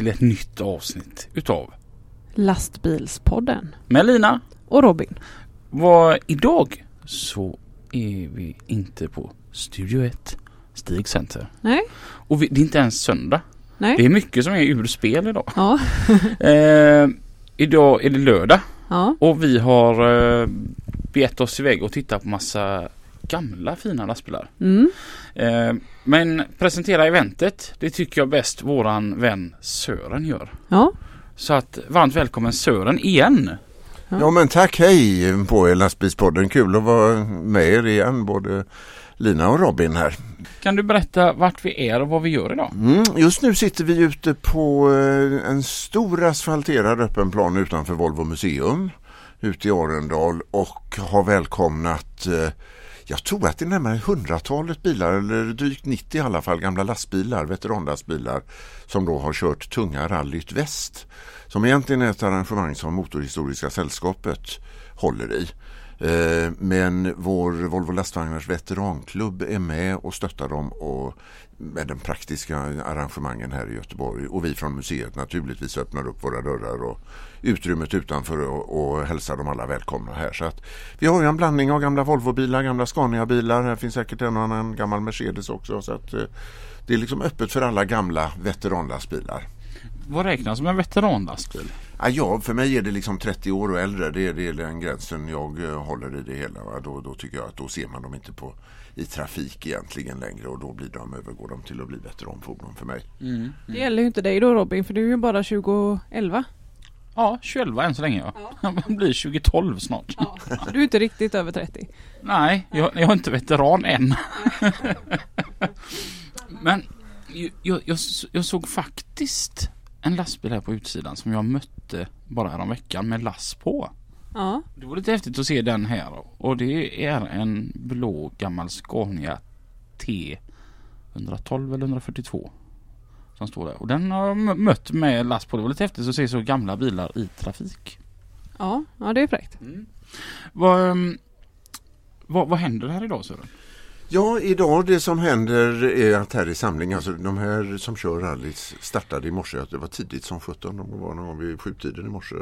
Till ett nytt avsnitt utav Lastbilspodden. med Lina. Och Robin. Vad idag så är vi inte på Studio 1 Stig Center. Nej? Och vi, det är inte ens söndag. Nej? Det är mycket som är ur spel idag. Ja. Eh, idag är det lördag Ja. och vi har eh, begett oss iväg och titta på massa gamla fina lastbilar. Mm. Eh, men presentera eventet, det tycker jag bäst våran vän Sören gör. Ja. Så att varmt välkommen Sören igen. Ja men tack hej på er lastbilspodden. Kul att vara med er igen både Lina och Robin här. Kan du berätta vart vi är och vad vi gör idag? Mm, just nu sitter vi ute på eh, en stor asfalterad öppen plan utanför Volvo museum ute i Arendal och har välkomnat eh, jag tror att det är närmare hundratalet bilar eller drygt 90 i alla fall gamla lastbilar, veteranlastbilar som då har kört tunga rallyt väst. Som egentligen är ett arrangemang som Motorhistoriska sällskapet håller i. Eh, men vår Volvo lastvagnars veteranklubb är med och stöttar dem och med den praktiska arrangemangen här i Göteborg. Och vi från museet naturligtvis öppnar upp våra dörrar och utrymmet utanför och, och hälsar dem alla välkomna här. Så att vi har ju en blandning av gamla Volvobilar, gamla Scania-bilar. Här finns säkert en och annan gammal Mercedes också. Så att eh, det är liksom öppet för alla gamla veteranlastbilar. Vad räknas som en veteranlastbil? Ja, ja, för mig är det liksom 30 år och äldre. Det är, det är den gränsen jag eh, håller i det hela. Va? Då, då tycker jag att då ser man dem inte på, i trafik egentligen längre och då blir de, övergår de till att bli veteranfordon för mig. Det gäller ju inte dig då Robin för du är ju bara 2011. Ja, 21 än så länge ja. Man blir 2012 snart. Ja. Du är inte riktigt över 30. Nej, jag, jag är inte veteran än. Men jag, jag, jag, såg faktiskt en lastbil här på utsidan som jag mötte bara häromveckan med lass på. Ja. Det var lite häftigt att se den här och det är en blå gammal Scania T 112 eller 142 som står där. Och den har jag mö- mött med last på. Det var lite häftigt att se så gamla bilar i trafik. Ja, ja det är fräckt. Vad, ehm, vad, vad händer här idag Sören? Ja, idag det som händer är att här i samling, alltså de här som kör rallys startade i morse, det var tidigt som 17, de var någon gång vid sjutiden i morse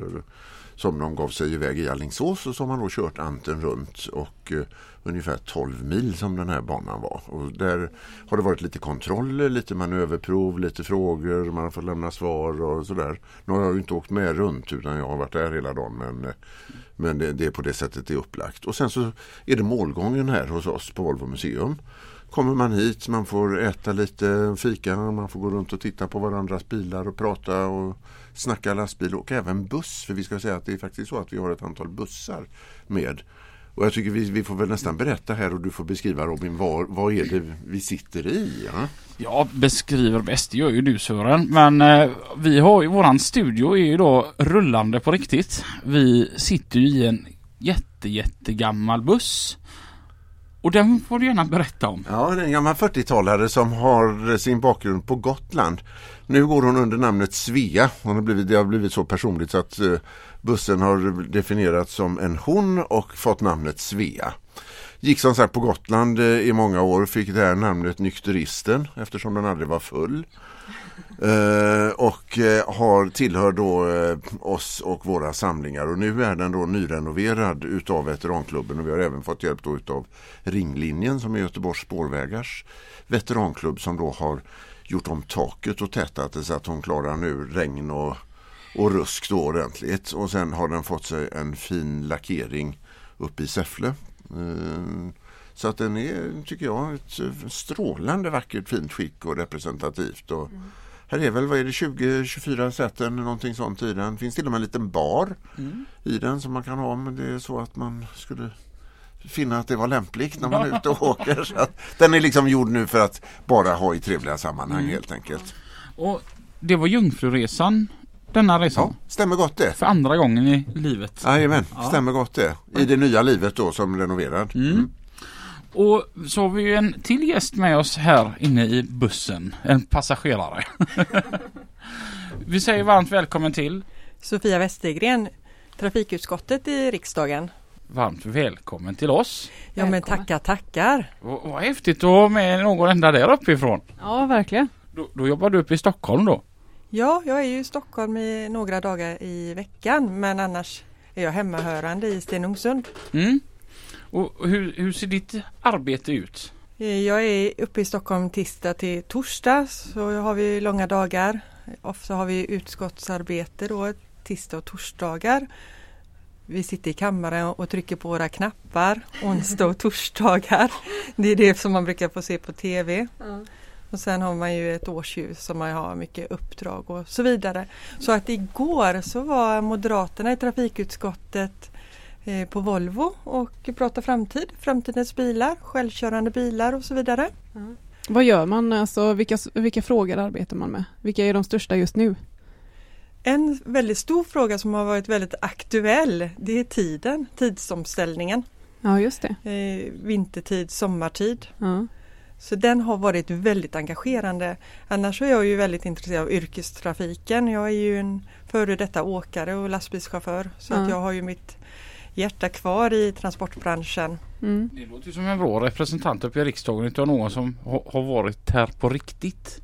som de gav sig iväg i Alingsås och så har man då kört Anten runt och eh, ungefär 12 mil som den här banan var. Och där har det varit lite kontroller, lite manöverprov, lite frågor, man har fått lämna svar och sådär. Nu har jag ju inte åkt med runt utan jag har varit där hela dagen men, eh, men det, det är på det sättet det är upplagt. Och sen så är det målgången här hos oss på Volvo museum. Kommer man hit, man får äta lite fika, man får gå runt och titta på varandras bilar och prata och snacka lastbil och även buss. För vi ska säga att det är faktiskt så att vi har ett antal bussar med. Och jag tycker vi, vi får väl nästan berätta här och du får beskriva Robin, vad, vad är det vi sitter i? Ja? Jag beskriver bäst, gör ju du Sören. Men eh, vi har ju, våran studio är ju då rullande på riktigt. Vi sitter ju i en jätte, jättegammal buss. Och den får du gärna berätta om. Ja, det är en gammal 40-talare som har sin bakgrund på Gotland. Nu går hon under namnet Svea. Hon har blivit, det har blivit så personligt så att eh, bussen har definierats som en hon och fått namnet Svea. Gick som sagt på Gotland eh, i många år, och fick det här namnet Nykteristen eftersom den aldrig var full. Eh, och eh, har tillhör då eh, oss och våra samlingar och nu är den då nyrenoverad utav veteranklubben och vi har även fått hjälp då utav Ringlinjen som är Göteborgs spårvägars veteranklubb som då har gjort om taket och tätat det så att hon klarar nu regn och, och rusk då ordentligt och sen har den fått sig en fin lackering uppe i Säffle. Eh, så att den är, tycker jag, ett eh, strålande vackert fint skick och representativt. Och Här är väl, vad är det, 20-24 säten, någonting sånt i den. finns till och med en liten bar i den som man kan ha om det är så att man skulle finna att det var lämpligt när man är ute och åker. Så att, den är liksom gjord nu för att bara ha i trevliga sammanhang Mm. helt enkelt. Och det var Jungfruresan denna resan. Ja, stämmer gott det. För andra gången i livet. Jajamän, Ja. stämmer gott det. I det nya livet då som renoverad. Mm. Och så har vi ju en till gäst med oss här inne i bussen. En passagerare. vi säger varmt välkommen till. Sofia Westergren, trafikutskottet i riksdagen. Varmt välkommen till oss. Ja men tackar, tackar. Vad häftigt att ha med någon ända där uppifrån. Ja, verkligen. Då, då jobbar du uppe i Stockholm då? Ja, jag är ju i Stockholm i några dagar i veckan men annars är jag hemmahörande i Stenungsund. Mm. Och hur, hur ser ditt arbete ut? Eh, Jag är uppe i Stockholm tisdag till torsdag så har vi långa dagar. Ofta har vi utskottsarbete då tisdag och torsdagar. Vi sitter i kammaren och trycker på våra knappar onsdag och torsdagar. Det är det som man brukar få se på TV. Och sen har man ju ett årsljus som man har mycket uppdrag och så vidare. Så att igår så var Moderaterna i trafikutskottet eh, på Volvo och pratade framtid, framtidens bilar, självkörande bilar och så vidare. Vad gör man? Alltså, vilka, vilka frågor arbetar man med? Vilka är de största just nu? En väldigt stor fråga som har varit väldigt aktuell det är tiden, tidsomställningen. Ja, just det. Eh, vintertid, sommartid. Ja. Så den har varit väldigt engagerande. Annars är jag ju väldigt intresserad av yrkestrafiken. Jag är ju en före detta åkare och lastbilschaufför. Så Ja. att jag har ju mitt hjärta kvar i transportbranschen. Mm. Det låter som en bra representant uppe i riksdagen utav någon som ha, har varit här på riktigt.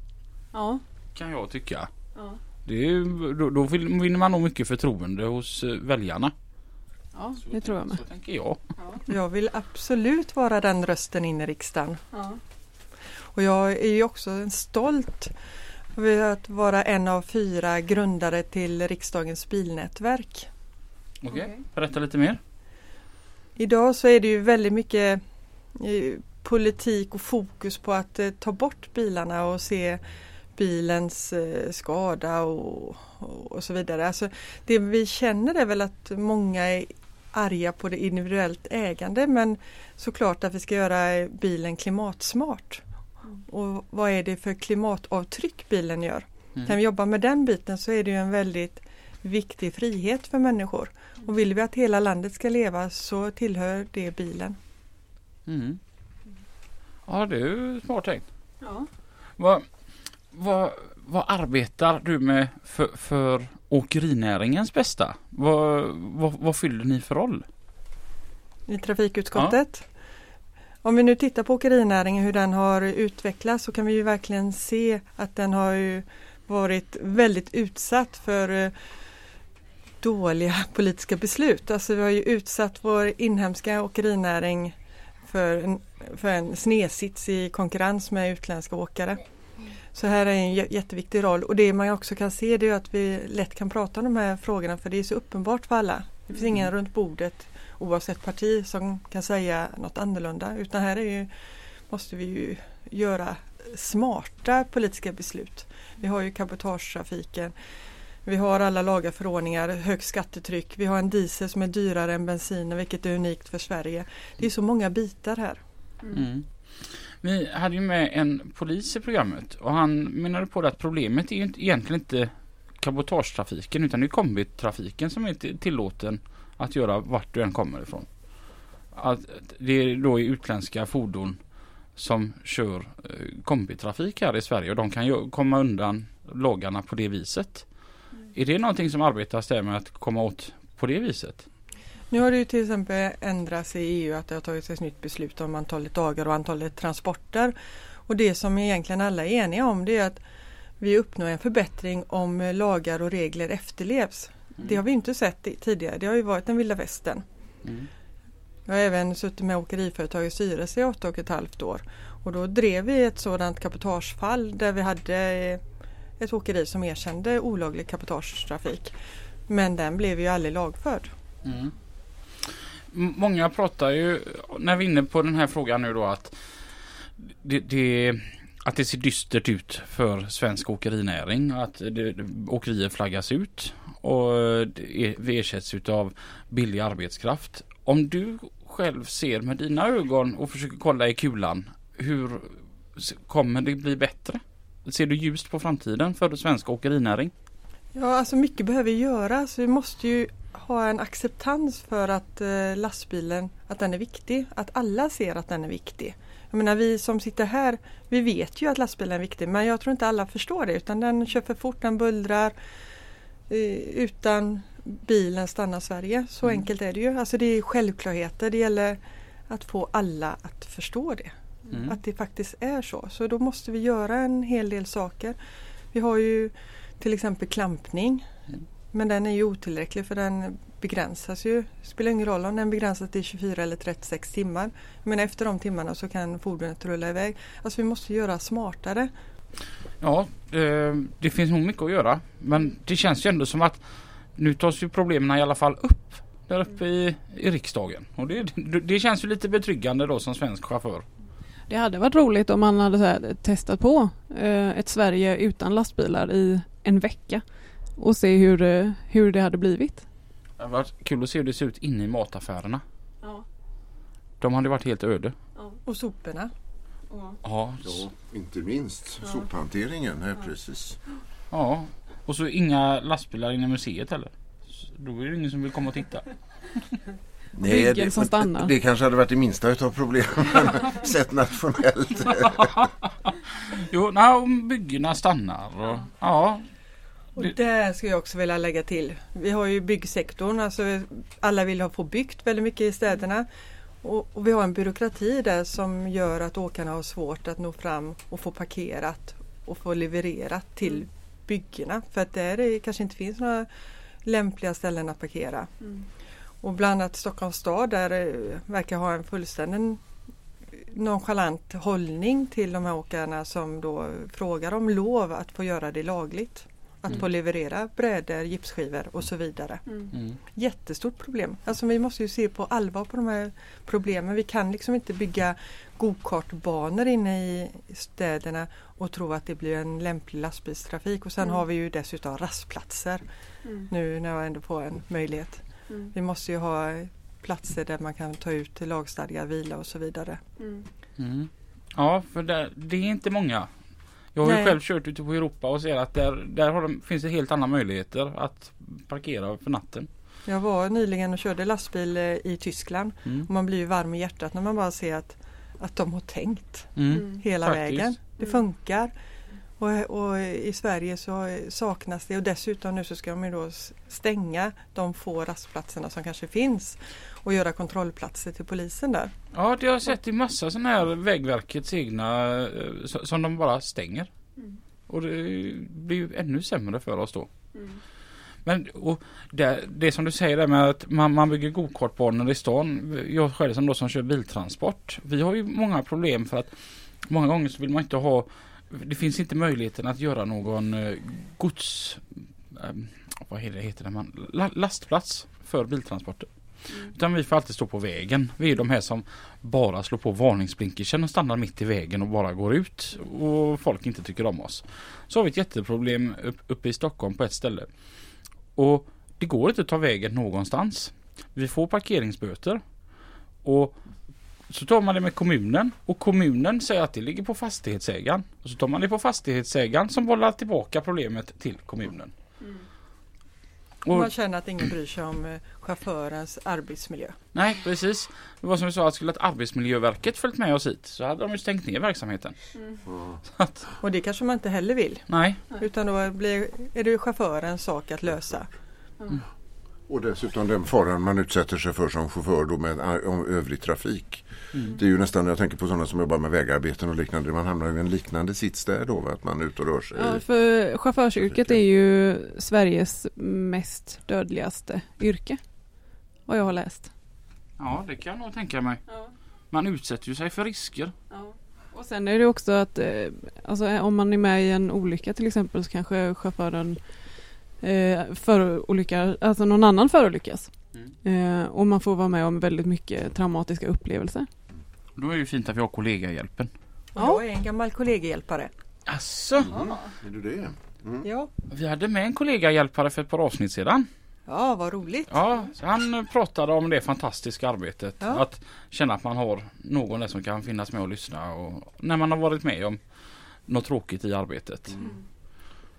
Ja. Kan jag tycka. Ja. Det är, då, då vill- vinner man nog mycket förtroende hos eh, väljarna. ja, Så det tror jag med. Så tänker jag. Jag vill absolut vara den rösten in i riksdagen. Ja. Och jag är ju också en stolt över att vara en av fyra grundare till riksdagens bilnätverk. Okej, Okej. berätta lite mer. Idag så är det ju väldigt mycket eh, politik och fokus på att eh, ta bort bilarna och se bilens eh, skada och, och, och så vidare. Alltså, det vi känner är väl att många är arga på det individuellt ägande men såklart att vi ska göra bilen klimatsmart. Och vad är det för klimatavtryck bilen gör? Mm. Kan vi jobba med den biten så är det ju en väldigt viktig frihet för människor. Och vill vi att hela landet ska leva så tillhör det bilen. Mm. Ja, det är ju smart tänkt. Ja. Vad, vad, vad arbetar du med för, för åkerinäringens bästa? Vad, vad, vad fyller ni för roll? i trafikutskottet. Om vi nu tittar på åkerinäringen hur den har utvecklats så kan vi ju verkligen se att den har ju varit väldigt utsatt för eh, dåliga politiska beslut. Alltså vi har ju utsatt vår inhemska åkerinäring för en, för en snedsits i konkurrens med utländska åkare. Så här är en jätteviktig roll och det man också kan se det är att vi lätt kan prata om de här frågorna för det är så uppenbart för alla. Det finns ingen runt bordet oavsett parti som kan säga något annorlunda utan här är ju, måste vi ju göra smarta politiska beslut. Vi har ju cabotagetrafiken, vi har alla lagar och förordningar, högt skattetryck, vi har en diesel som är dyrare än bensinen vilket är unikt för Sverige. Det är så många bitar här. Mm. mm. Vi hade ju med en polis i programmet och han menade på det att problemet är ju inte, egentligen inte cabotagetrafiken utan det är kombitrafiken som är till- tillåten att göra vart du än kommer ifrån. Att det är då utländska fordon som kör eh, kombitrafik här i Sverige och de kan ju komma undan lagarna på det viset. Är det någonting som arbetas där med att komma åt på det viset? Nu har det ju till exempel ändrats i EU att det har tagits ett nytt beslut om antalet dagar och antalet transporter. Och det som egentligen alla är eniga om det är att vi uppnår en förbättring om lagar och regler efterlevs. Det har vi inte sett tidigare. Det har ju varit den vilda västern. Mm. Jag har även suttit med åkeriföretagets styrelse i åtta och ett halvt år. Och då drev vi ett sådant cabotagefall där vi hade eh, ett åkeri som erkände olaglig cabotagetrafik. Men den blev ju aldrig lagförd. Mm. Många pratar ju, när vi är inne på den här frågan nu då att det, det, att det ser dystert ut för svensk åkerinäring. Att det, åkerier flaggas ut och det ersätts utav billig arbetskraft. Om du själv ser med dina ögon och försöker kolla i kulan. Hur kommer det bli bättre? Ser du ljust på framtiden för svensk åkerinäring? Ja, alltså mycket behöver göras. Vi måste ju ha en acceptans för att eh, lastbilen, att den är viktig. Att alla ser att den är viktig. Jag menar vi som sitter här, vi vet ju att lastbilen är viktig men jag tror inte alla förstår det utan den kör för fort, den bullrar. Eh, utan bilen stannar Sverige. Så Mm. enkelt är det ju. Alltså det är självklarheter. Det gäller att få alla att förstå det. Mm. Att det faktiskt är så. Så då måste vi göra en hel del saker. Vi har ju till exempel klampning. Men den är ju otillräcklig för den begränsas ju. Det spelar ingen roll om den begränsas till 24 eller 36 timmar. Men efter de timmarna så kan fordonet rulla iväg. Alltså vi måste göra smartare. Ja, eh, det finns nog mycket att göra. Men det känns ju ändå som att nu tas ju problemen i alla fall upp. Där uppe i, i riksdagen. Och det, det, det känns ju lite betryggande då som svensk chaufför. Det hade varit roligt om man hade så här, testat på eh, ett Sverige utan lastbilar i en vecka och se hur, eh, hur det hade blivit. Det hade varit kul att se hur det ser ut inne i mataffärerna. Ja. De hade varit helt öde. Och soporna. Ja, Ja, inte minst sophanteringen. Ja, precis. ja. Och så inga lastbilar inne i museet heller. Då är det ingen som vill komma och titta. Byggen det, som stannar. det kanske hade varit det minsta utav problemen sett nationellt. Jo, nej, om byggena stannar och ja. Och Det- där skulle jag också vilja lägga till. Vi har ju byggsektorn, alltså alla vill ha få byggt väldigt mycket i städerna. Och, och vi har en byråkrati där som gör att åkarna har svårt att nå fram och få parkerat och få levererat till byggena. För att där är, kanske inte finns några lämpliga ställen att parkera. Och bland annat Stockholms stad där eh, verkar ha en fullständig nonchalant hållning till de här åkarna som då frågar om lov att få göra det lagligt. Att Mm. få leverera brädor, gipsskivor och så vidare. Mm. Jättestort problem. Alltså vi måste ju se på allvar på de här problemen. Vi kan liksom inte bygga gokartbanor inne i städerna och tro att det blir en lämplig lastbilstrafik. Och sen Mm. har vi ju dessutom rastplatser nu när jag ändå får en möjlighet. Vi måste ju ha platser där man kan ta ut lagstadgad vila och så vidare. Mm. Ja, för det, det är inte många. Jag har ju Nej. själv kört ute på Europa och ser att där, där har de, finns det helt andra möjligheter att parkera för natten. Jag var nyligen och körde lastbil eh, i Tyskland Mm. och man blir ju varm i hjärtat när man bara ser att, att de har tänkt Mm. hela Faktiskt. vägen. Det funkar. Och, och i Sverige så saknas det och dessutom nu så ska de ju då stänga de få rastplatserna som kanske finns och göra kontrollplatser till polisen där. Ja, det har jag sett i massa sådana här Vägverkets egna eh, som de bara stänger. Och det blir ju ännu sämre för oss då. Men och det, det som du säger där med att man, man bygger gokartbanor i stan. Jag själv som då som kör biltransport. Vi har ju många problem för att många gånger så vill man inte ha det finns inte möjligheten att göra någon eh, gods ehm, vad heter det, man, la, lastplats för biltransporter. Utan vi får alltid stå på vägen. Vi är de här som bara slår på varningsblinkersen och stannar mitt i vägen och bara går ut och folk inte tycker om oss. Så har vi ett jätteproblem uppe i Stockholm på ett ställe. Och det går inte att ta vägen någonstans. Vi får parkeringsböter. Och så tar man det med kommunen och kommunen säger att det ligger på fastighetsägaren. Och så tar man det på fastighetsägaren som bollar tillbaka problemet till kommunen. Mm. Och, Man känner att ingen bryr sig om eh, chaufförens arbetsmiljö. nej precis. Det var som vi sa att skulle att Arbetsmiljöverket följt med oss hit så hade de ju stängt ner verksamheten. Så att, Och det kanske man inte heller vill. nej. Utan då blir, är det ju chaufförens sak att lösa. Och dessutom den faran man utsätter sig för som chaufför då med om övrig trafik. Mm. Det är ju nästan, jag tänker på sådana som jobbar med vägarbeten och liknande. Man hamnar i en liknande sits där då, va? att man är ute och rör sig. Ja, för chaufförsyrket är ju Sveriges mest dödligaste yrke. Vad jag har läst. Ja det kan jag nog tänka mig. Man utsätter ju sig för risker. Och sen är det också att eh, alltså, eh, om man är med i en olycka till exempel så kanske chauffören eh, förolyckar, alltså någon annan förolyckas. Mm. Eh, och man får vara med om väldigt mycket traumatiska upplevelser. Då är det ju fint att vi har kollegahjälpen. Ja. Jag är en gammal kollegiehjälpare. Asså? Mm. Är du det? Mm. Ja. Vi hade med en kollegahjälpare för ett par avsnitt sedan. Ja, vad roligt. Ja, han eh, pratade om det fantastiska arbetet. Ja. Att känna att man har någon där som kan finnas med och lyssna och när man har varit med om något tråkigt i arbetet.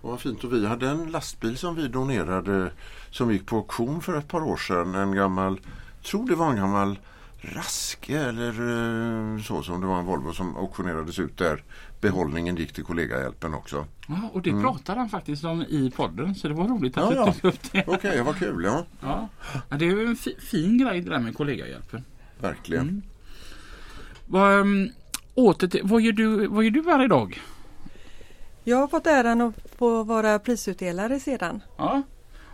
Och vad fint och vi hade en lastbil som vi donerade som gick på auktion för ett par år sedan. En gammal, tror det var en gammal Raske eller eh, så som det var en Volvo som auktionerades ut där. Behållningen gick till kollegahjälpen också. Ja, och det pratade han faktiskt om i podden så det var roligt att Ja, du ja. tog upp det. Okej, vad kul. Ja, Ja. ja, det är ju en fi- fin grej det där med kollegahjälpen. verkligen. Mm. Vad, um, åter till, vad, gör du, vad gör du här idag? Jag har fått äran att få vara prisutdelare sedan. Ja.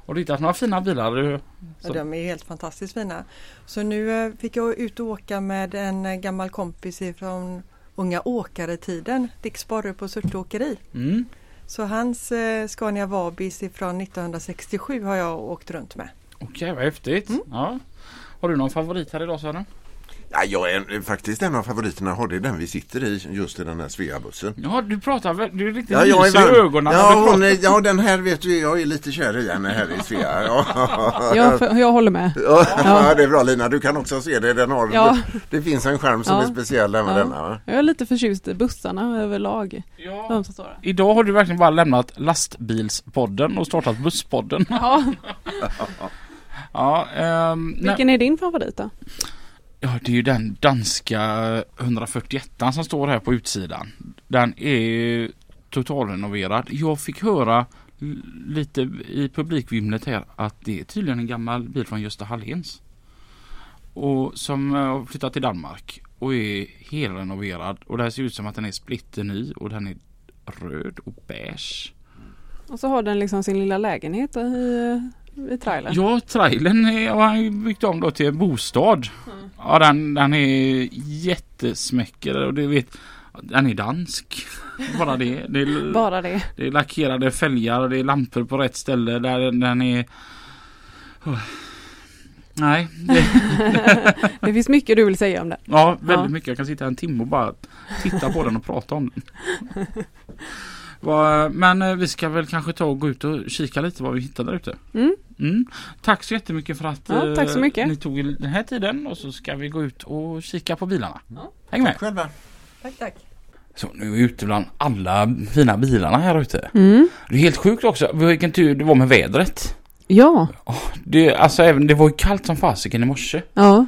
Har du hittat några fina bilar? Ja, de är helt fantastiskt fina. Så nu eh, fick jag ut och åka med en gammal kompis från Unga åkare-tiden, Dick Sporre på Surteåkeri. mm. Så hans eh, Scania Vabis från 1967 har jag åkt runt med. Okej, vad häftigt. Mm. Ja. Har du någon favorit här idag Sören? Ja, jag är faktiskt en av favoriterna har det är den vi sitter i just i den här Sveabussen. Ja, du pratar väl, du är riktigt Ja, jag är i ögonen. Ja, hon är, ja, den här vet du, jag är lite kär i henne här i Svea. Ja. Jag, för, jag håller med. Ja, Ja. det är bra Lina, du kan också se det. Den har, Ja. Det finns en skärm som Ja. är speciell med Ja. denna. Va? Jag är lite förtjust i bussarna överlag. Ja. Idag har du verkligen bara lämnat lastbilspodden och startat busspodden. Ja. Ja, nej. Vilken är din favorit då? Ja, det är ju den danska 141 som står här på utsidan. Den är ju totalrenoverad. Jag fick höra lite i publikvimlet här att det är tydligen en gammal bil från Gösta Halléns. Och som eh, har flyttat till Danmark och är helrenoverad. Och det här ser ut som att den är splitterny och den är röd och beige. Och så har den liksom sin lilla lägenhet i, i trailern. Ja, trailern har han byggt om då till bostad. Ja, den, den är jättesmäcker och det vet den är dansk. Bara det. Det är, Bara det. det är lackerade fälgar och det är lampor på rätt ställe. Där den är... Oh. Nej, det, Det finns mycket du vill säga om det. ja väldigt Ja. mycket. Jag kan sitta en timme och bara titta på den och prata om den. Men eh, vi ska väl kanske ta och gå ut och kika lite vad vi hittar där ute. Mm. Mm. Tack så jättemycket för att Ja, tack så eh, mycket. ni tog den här tiden och så ska vi gå ut och kika på bilarna. Ja. Häng med! Själva. Tack, tack. Så nu är vi ute bland alla fina bilarna här ute. Mm. Det är helt sjukt också vilken tur det var med vädret. Ja. Det, alltså även, det var ju kallt som fasiken i morse. Ja.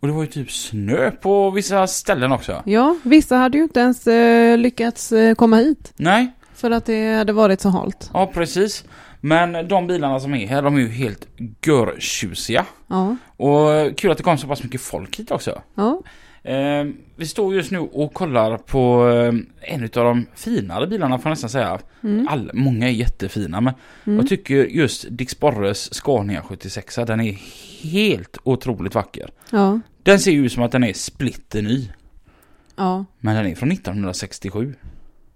Och det var ju typ snö på vissa ställen också. Ja, vissa hade ju inte ens eh, lyckats eh, komma hit. Nej, För att det hade varit så halt. ja precis. Men de bilarna som är här de är ju helt görtjusiga. Ja. Och kul att det kom så pass mycket folk hit också. Ja. Eh, vi står just nu och kollar på eh, en av de finare bilarna får jag nästan säga. Mm. All, många är jättefina men Mm. jag tycker just Dick Sporres Scania 76 den är helt otroligt vacker. Ja. Den ser ju ut som att den är splitterny. Ja. Men den är från 1967.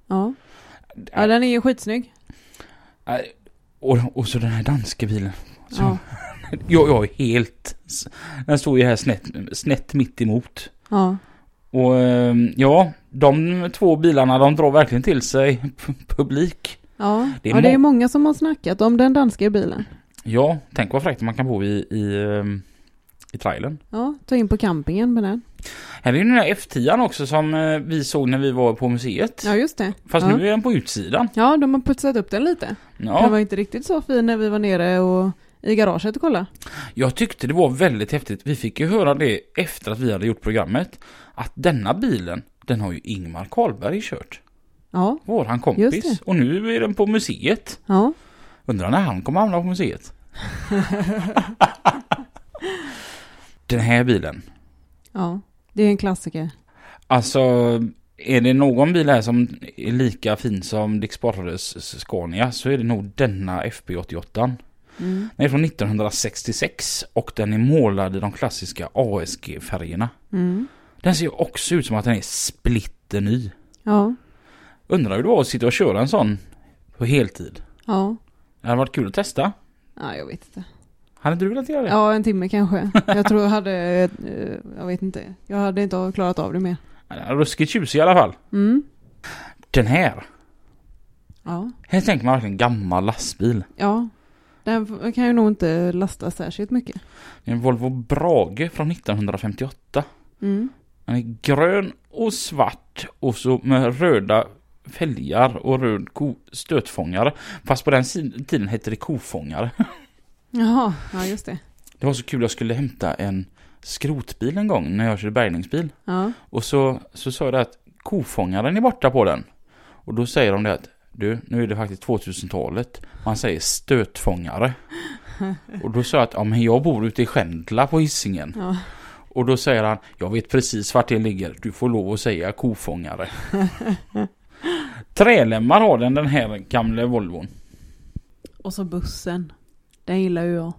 Ja. Ja, den är ju skitsnygg. Och, och så den här danska bilen. Så, Ja. jag, jag är helt... Den står ju här snett, snett mitt emot. Ja. Och ehm, ja, de två bilarna de drar verkligen till sig pu- publik. Ja. Det är ja, det är må- många som har snackat om den danska bilen. Ja, tänk vad fräckt man kan bo i, i, ehm, i trailern. Ja, ta in på campingen med den. Här är ju den där F10 också som eh, vi såg när vi var på museet. Ja, just det. Fast ja. nu är den på utsidan. Ja, de har putsat upp den lite. Den Ja, var inte riktigt så fin när vi var nere och i garaget och kollade. jag tyckte det var väldigt häftigt. Vi fick ju höra det efter att vi hade gjort programmet. Att denna bilen, den har ju Ingmar Karlberg kört. Ja, Våran kompis. Och nu är den på museet. ja, Undrar när han kommer hamna på museet. den här bilen. ja. Det är en klassiker. Alltså, är det någon bil här som är lika fin som Dick Sporres Scania så är det nog denna FB88. Mm. Den är från 1966 och den är målad i de klassiska ASG-färgerna. Mm. Den ser också ut som att den är splitterny. Ja, Undrar hur det var att sitta och köra en sån på heltid. ja. Det hade varit kul att testa. Ja, jag vet inte. Hade du velat göra det? Ja, en timme kanske. Jag tror jag hade, eh, jag vet inte. Jag hade inte klarat av det mer. Ruskigt tjusig i alla fall. Mm. Den här. Ja, Här tänker man verkligen gammal lastbil. ja. Den kan ju nog inte lasta särskilt mycket. Det är en Volvo Brage från 1958. Mm. Den är grön och svart och så med röda fälgar och röd stötfångare. Fast på den tiden hette det kofångare. Jaha, ja just det. Det var så kul, jag skulle hämta en skrotbil en gång när jag körde bärgningsbil. Ja. Och så, så sa jag det att kofångaren är borta på den. Och då säger de det att du, nu är det faktiskt 2000-talet. Man säger stötfångare. Och då sa jag att ja, men jag bor ute i Skändla på Hisingen. Ja. Och då säger han, jag vet precis vart det ligger. Du får lov att säga kofångare. Trälemmar har den, den här gamla Volvon. Och så bussen. Den gillar ju jag.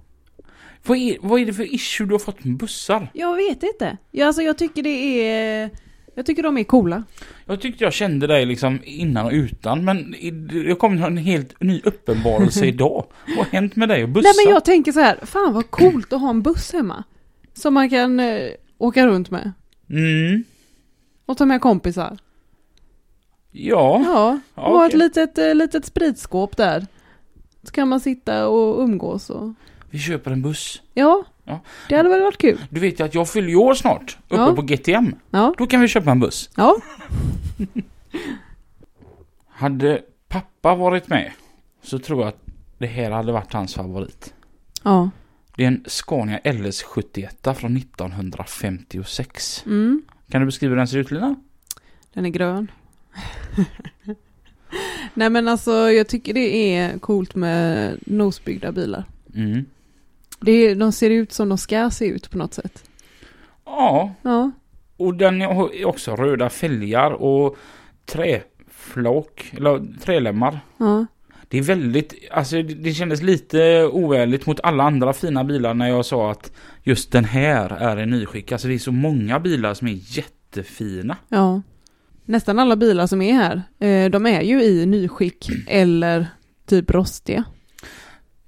Vad är, vad är det för issue du har fått med bussar? Jag vet inte. Ja, alltså jag tycker det är... Jag tycker de är coola. Jag tyckte jag kände dig liksom innan och utan men det kom en helt ny uppenbarelse idag. Vad har hänt med dig och bussar? Nej men jag tänker så här, fan vad coolt att ha en buss hemma. Som man kan eh, åka runt med. Mm, Och ta med kompisar. ja. Ja, och ha ett litet, eh, litet spritskåp där. Så kan man sitta och umgås och... Vi köper en buss. Ja, Ja. det hade väl varit kul. Du vet ju att jag fyller ju år snart. Uppe Ja. på GTM. Ja, Då kan vi köpa en buss. ja. Hade pappa varit med så tror jag att det här hade varit hans favorit. Ja. Det är en Scania LS71 från 1956. Mm. Kan du beskriva hur den ser ut Lina? Den är grön. Nej men alltså jag tycker det är coolt med nosbyggda bilar. Mm. Det de ser ut som de ska se ut på något sätt. Ja, Ja. och den har också röda fälgar och träflak, eller trälemmar. Ja. Det är väldigt, alltså det det kändes lite oärligt mot alla andra fina bilar när jag sa att just den här är en nyskick. Alltså det är så många bilar som är jättefina. Ja. Nästan alla bilar som är här, eh, de är ju i nyskick eller typ rostiga.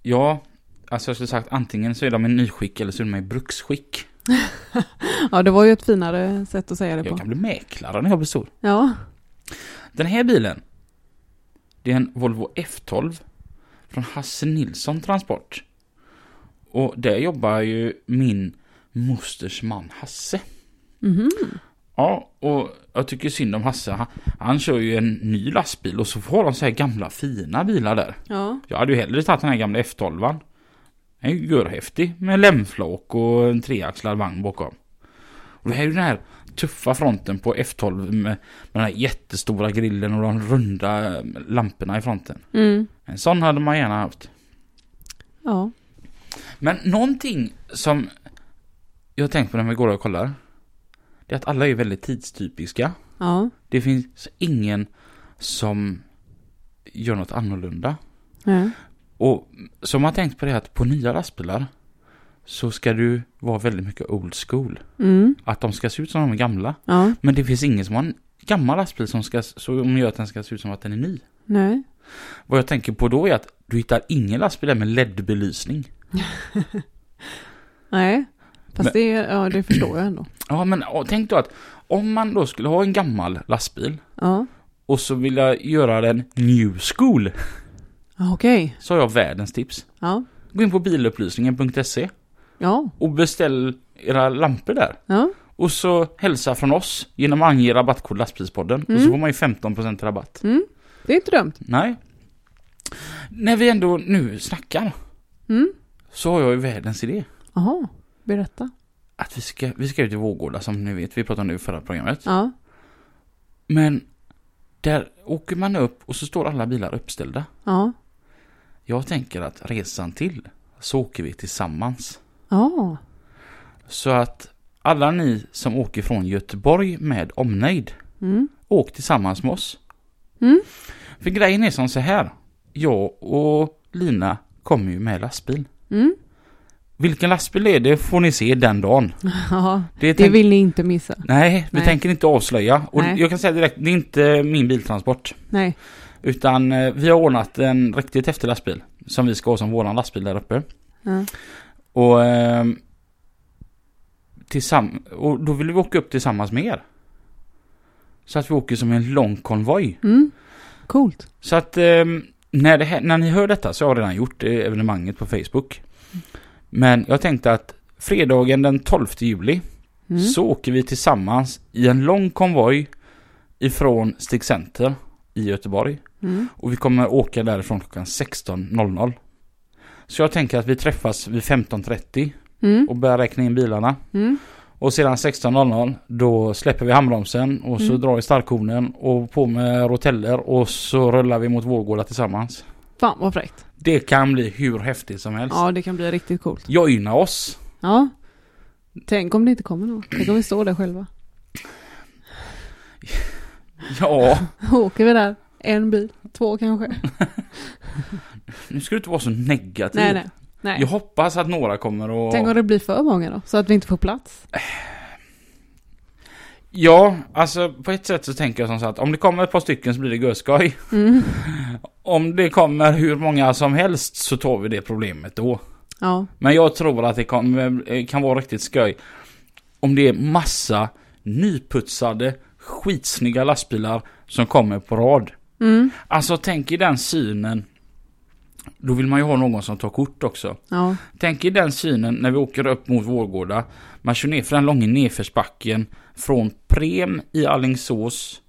Ja, alltså jag skulle sagt antingen så är de i nyskick eller så är de i bruksskick. Ja, det var ju ett finare sätt att säga det Jag på. kan bli mäklare när jag blir stor. Ja. Den här bilen, det är en Volvo F12 från Hasse Nilsson Transport. Och där jobbar ju min mosters man Hasse. Mhm. Ja, och jag tycker synd om Hasse. Han, han kör ju en ny lastbil och så får de så här gamla fina bilar där. Ja. Jag hade ju hellre tagit den här gamla F12. Den är ju görhäftig med lämflak och en treaxlad vagn bakom. Och det här är ju den här tuffa fronten på F12 med, med den här jättestora grillen och de runda lamporna i fronten. Mm. En sån hade man gärna haft. Ja. Men någonting som jag tänkt på när vi går och kollar. Det är att alla är väldigt tidstypiska. Ja. Det finns ingen som gör något annorlunda. Ja. Och som har tänkt på det att på nya lastbilar så ska du vara väldigt mycket old school. Mm. Att de ska se ut som de är gamla. Ja. Men det finns ingen som har en gammal lastbil som, ska, som gör att den ska se ut som att den är ny. Nej. Vad jag tänker på då är att du hittar ingen lastbil med LED-belysning. Nej. Fast Men- det, ja, det förstår jag ändå. Ja men ja, tänk då att om man då skulle ha en gammal lastbil Ja. och så vill jag göra den new school. Okej. Så har jag världens tips. Ja. Gå in på bilupplysningen.se Ja. och beställ era lampor där. Ja. Och så hälsa från oss genom att ange rabattkod lastbilspodden. Och så Mm. får man ju 15% rabatt. Mm. Det är inte dumt. Nej. När vi ändå nu snackar Mm. så har jag ju världens idé. Jaha. Berätta. Att vi ska, vi ska ut i Vårgårda som ni vet. Vi pratade om det i förra programmet. Ja. Men där åker man upp och så står alla bilar uppställda. Ja. Jag tänker att resan till så åker vi tillsammans. Ja. Så att alla ni som åker från Göteborg med omnejd, Mm. åk tillsammans med oss. Mm. För grejen är som så här. Jag och Lina kommer ju med lastbil. Mm. Vilken lastbil är det får ni se den dagen. Ja. Det, Det vill ni inte missa. Nej, vi Nej. tänker inte avslöja. Och Nej. jag kan säga direkt, det är inte min biltransport. Nej. Utan eh, vi har ordnat en riktigt häftig lastbil. Som vi ska ha som våran lastbil där uppe. Ja. Och, eh, tillsamm- och då vill vi åka upp tillsammans med er. Så att vi åker som en lång konvoj. Mm. Coolt. Så att eh, när, det här, när ni hör detta så har jag redan gjort det evenemanget på Facebook. Men jag tänkte att fredagen den 12 juli Mm. så åker vi tillsammans i en lång konvoj ifrån Stig Center i Göteborg. Mm. Och vi kommer åka därifrån klockan 16.00. Så jag tänker att vi träffas vid 15.30 Mm. och börjar räkna in bilarna. Mm. Och sedan 16.00 då släpper vi handbromsen och så Mm. drar vi starkkonen och på med roteller och så rullar vi mot Vårgårda tillsammans. Fan vad fräckt. Det kan bli hur häftigt som helst. Ja, det kan bli riktigt coolt. Joina oss! Ja. Tänk om det inte kommer någon. Tänk om vi står där själva. Ja, Åker vi där. En bil. Två kanske. nu ska du inte vara så negativ. Nej, nej. nej. Jag hoppas att några kommer att... Tänk om det blir för många då? Så att vi inte får plats. Ja, alltså på ett sätt så tänker jag som så att om det kommer ett par stycken så blir det görskoj. Mm. Om det kommer hur många som helst så tar vi det problemet då. Ja. Men jag tror att det kan, kan vara riktigt skoj. Om det är massa nyputsade, skitsnygga lastbilar som kommer på rad. Mm. Alltså tänk i den synen. Då vill man ju ha någon som tar kort också. Ja. Tänk i den synen när vi åker upp mot Vårgårda. Man kör ner för den långa nedförsbacken från Prem i Allingsås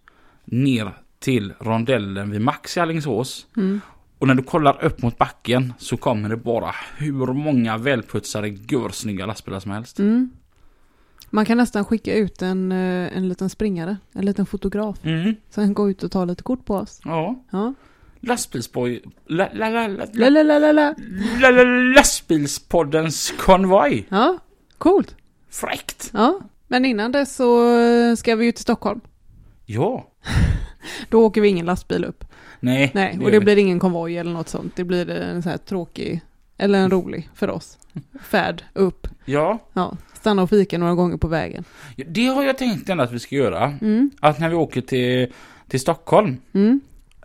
ner till rondellen vid Max i Allingsås. Mm. Och när du kollar upp mot backen så kommer det bara hur många välputsade, görsnygga lastbilar som helst. Mm. Man kan nästan skicka ut en, eh, en liten springare. En liten fotograf. Mm. Sen gå ut och ta lite kort på oss. Ja. Ja. Lastbilsboj... La, la, la, la, La, la, la, la, la, la. la, la, lastbilspoddens konvoj. Ja. Coolt. Fräckt. Ja. Men innan det så eh, ska vi ju till Stockholm. Ja. Då åker vi ingen lastbil upp. Nej. Nej, och det blir ingen konvoj eller något sånt. Det blir en så här tråkig, eller en rolig för oss, färd upp. Ja. Ja, stanna och fika några gånger på vägen. Det har jag tänkt ändå att vi ska göra. Mm, Att när vi åker till, till Stockholm. mm,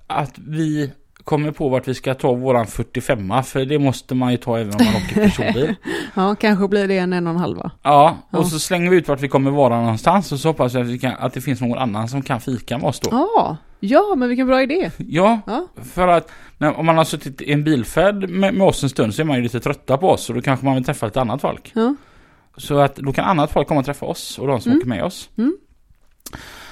Att vi kommer på vart vi ska ta våran 45 För det måste man ju ta även om man åker personbil. ja, kanske blir det en en och en halva. Ja, och Ja. så slänger vi ut vart vi kommer vara någonstans. Och så hoppas jag att, vi kan, att det finns någon annan som kan fika med oss då. Ja, ja, men vilken bra idé. Ja, Ja, för att när, om man har suttit i en bilfärd med, med oss en stund så är man ju lite trötta på oss. Och då kanske man vill träffa lite annat folk. ja, Så att då kan annat folk komma och träffa oss och de som Mm. åker med oss.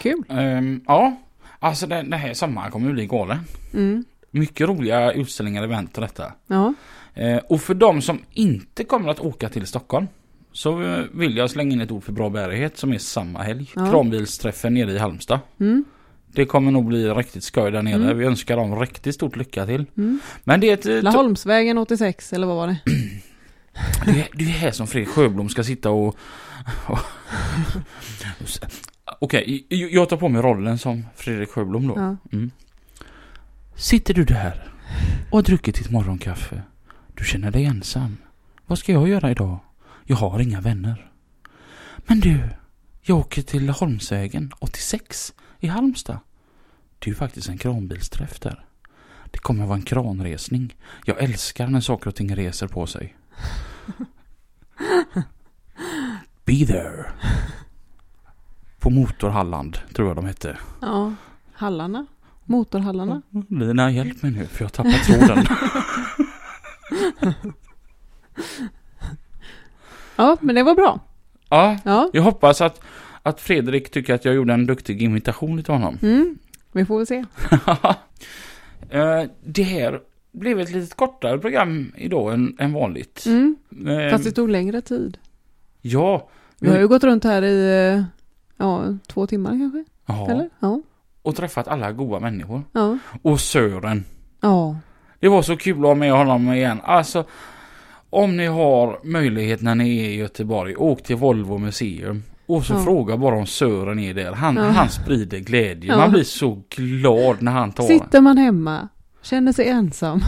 kul. Ehm, ja, alltså den, den här sommaren kommer att bli galen. Mm, Mycket roliga utställningar, event och detta. ja, Eh, och för de som inte kommer att åka till Stockholm så vill jag slänga in ett ord för bra bärighet som är samma helg. Ja. Kranbilsträffen nere i Halmstad. mm, Det kommer nog bli riktigt skoj där nere. Mm. Vi önskar dem riktigt stort lycka till. mm. Men det är ett... eh, Laholmsvägen 86, eller vad var det? Det är, det är här som Fredrik Sjöblom ska sitta och... och Okej, jag- jag tar på mig rollen som Fredrik Sjöblom då. Ja. Mm. Sitter du där och har druckit ditt morgonkaffe? Du känner dig ensam. Vad ska jag göra idag? Jag har inga vänner. Men du, jag åker till Holmsvägen 86 i Halmstad. Det är ju faktiskt en kranbilsträff där. Det kommer vara en kranresning. Jag älskar när saker och ting reser på sig. Be there. På Motor Halland, tror jag de hette. Ja, Hallarna. Motorhallarna. Lina, hjälp mig nu för jag har tappat tråden. Ja, men det var bra. ja, Ja, jag hoppas att, att Fredrik tycker att jag gjorde en duktig imitation utav honom. mm. vi får väl se. Eh, det här blev ett lite kortare program idag än, än vanligt. Mm. Eh, Fast det tog längre tid. Ja. Vi har ju gått runt här i, eh, ja, två timmar kanske? ja. Eller? Ja. Och träffat alla goda människor. Ja. Och Sören. Ja. Det var så kul att ha med honom igen. Alltså, om ni har möjlighet när ni är i Göteborg, åk till Volvo museum. Och så Ja. fråga bara om Sören är där. Han, Ja. han sprider glädje. Ja. Man blir så glad när han tar Sitter man hemma, känner sig ensam.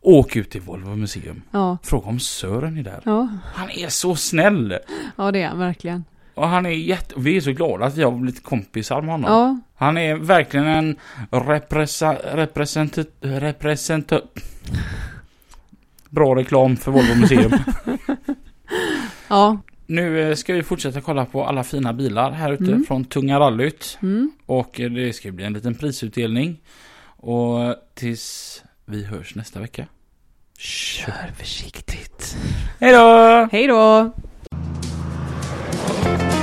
Åk ut till Volvo museum. Ja. Fråga om Sören är där. Ja. Han är så snäll. Ja, det är han verkligen. Och han är jätte... Vi är så glada att vi har blivit kompisar med honom. Ja. Han är verkligen en represa, represent, represent... Bra reklam för Volvo museum. Ja. nu eh, ska vi fortsätta kolla på alla fina bilar här ute Mm. från Tunga rallyt. Mm. Och eh, det ska bli en liten prisutdelning. Och tills Vi hörs nästa vecka. Kör försiktigt. Hej då! Hej då! Thank you.